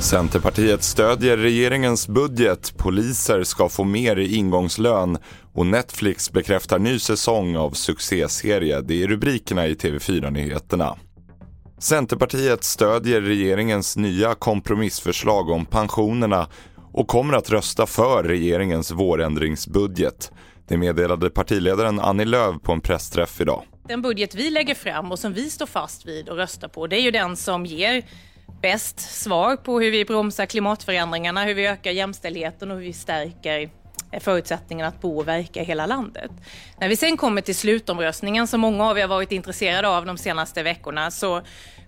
Centerpartiet stödjer regeringens budget, poliser ska få mer i ingångslön och Netflix bekräftar ny säsong av succéserie. Det är rubrikerna i TV4-nyheterna. Centerpartiet stödjer regeringens nya kompromissförslag om pensionerna och kommer att rösta för regeringens vårändringsbudget. Det meddelade partiledaren Annie Lööf på en pressträff idag. Den budget vi lägger fram och som vi står fast vid och röstar på, det är ju den som ger bäst svar på hur vi bromsar klimatförändringarna, hur vi ökar jämställdheten och hur vi stärker förutsättningarna att bo och verka i hela landet. När vi sen kommer till slutomröstningen som många av er har varit intresserade av de senaste veckorna så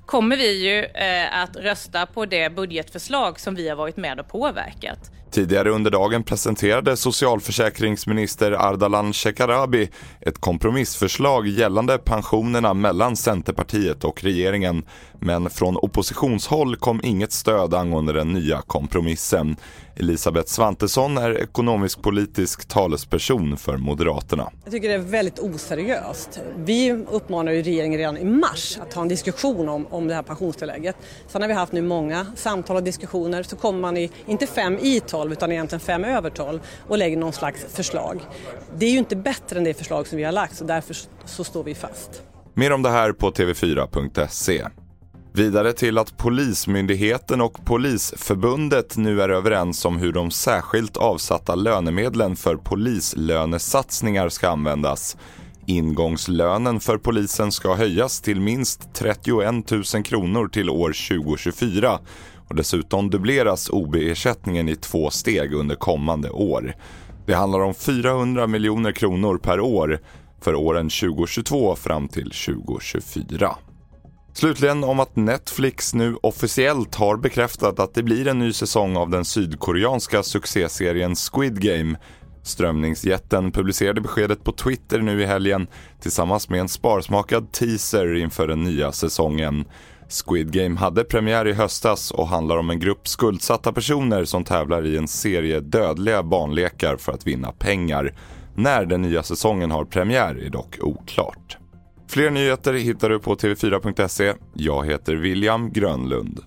kommer vi ju eh, att rösta på det budgetförslag som vi har varit med och påverkat. Tidigare under dagen presenterade socialförsäkringsminister Ardalan Shekarabi ett kompromissförslag gällande pensionerna mellan Centerpartiet och regeringen. Men från oppositionshåll kom inget stöd angående den nya kompromissen. Elisabeth Svantesson är ekonomisk-politisk talesperson för Moderaterna. Jag tycker det är väldigt oseriöst. Vi uppmanar ju regeringen redan i mars att ta en diskussion om, om det här pensionstillägget. Sen har vi haft nu många samtal och diskussioner så kommer man i, inte fem i tolv 12 utan egentligen fem över 12 och lägger någon slags förslag. Det är ju inte bättre än det förslag som vi har lagt så därför så står vi fast. Mer om det här på tv4.se. Vidare till att Polismyndigheten och Polisförbundet nu är överens om hur de särskilt avsatta lönemedlen för polislönesatsningar ska användas. Ingångslönen för polisen ska höjas till minst 31 000 kronor till år 2024 och dessutom dubbleras OB-ersättningen i två steg under kommande år. Det handlar om 400 miljoner kronor per år för åren 2022 fram till 2024. Slutligen om att Netflix nu officiellt har bekräftat att det blir en ny säsong av den sydkoreanska succéserien Squid Game. Strömningsjätten publicerade beskedet på Twitter nu i helgen tillsammans med en sparsmakad teaser inför den nya säsongen. Squid Game hade premiär i höstas och handlar om en grupp skuldsatta personer som tävlar i en serie dödliga barnlekar för att vinna pengar. När den nya säsongen har premiär är dock oklart. Fler nyheter hittar du på tv4.se. Jag heter William Grönlund.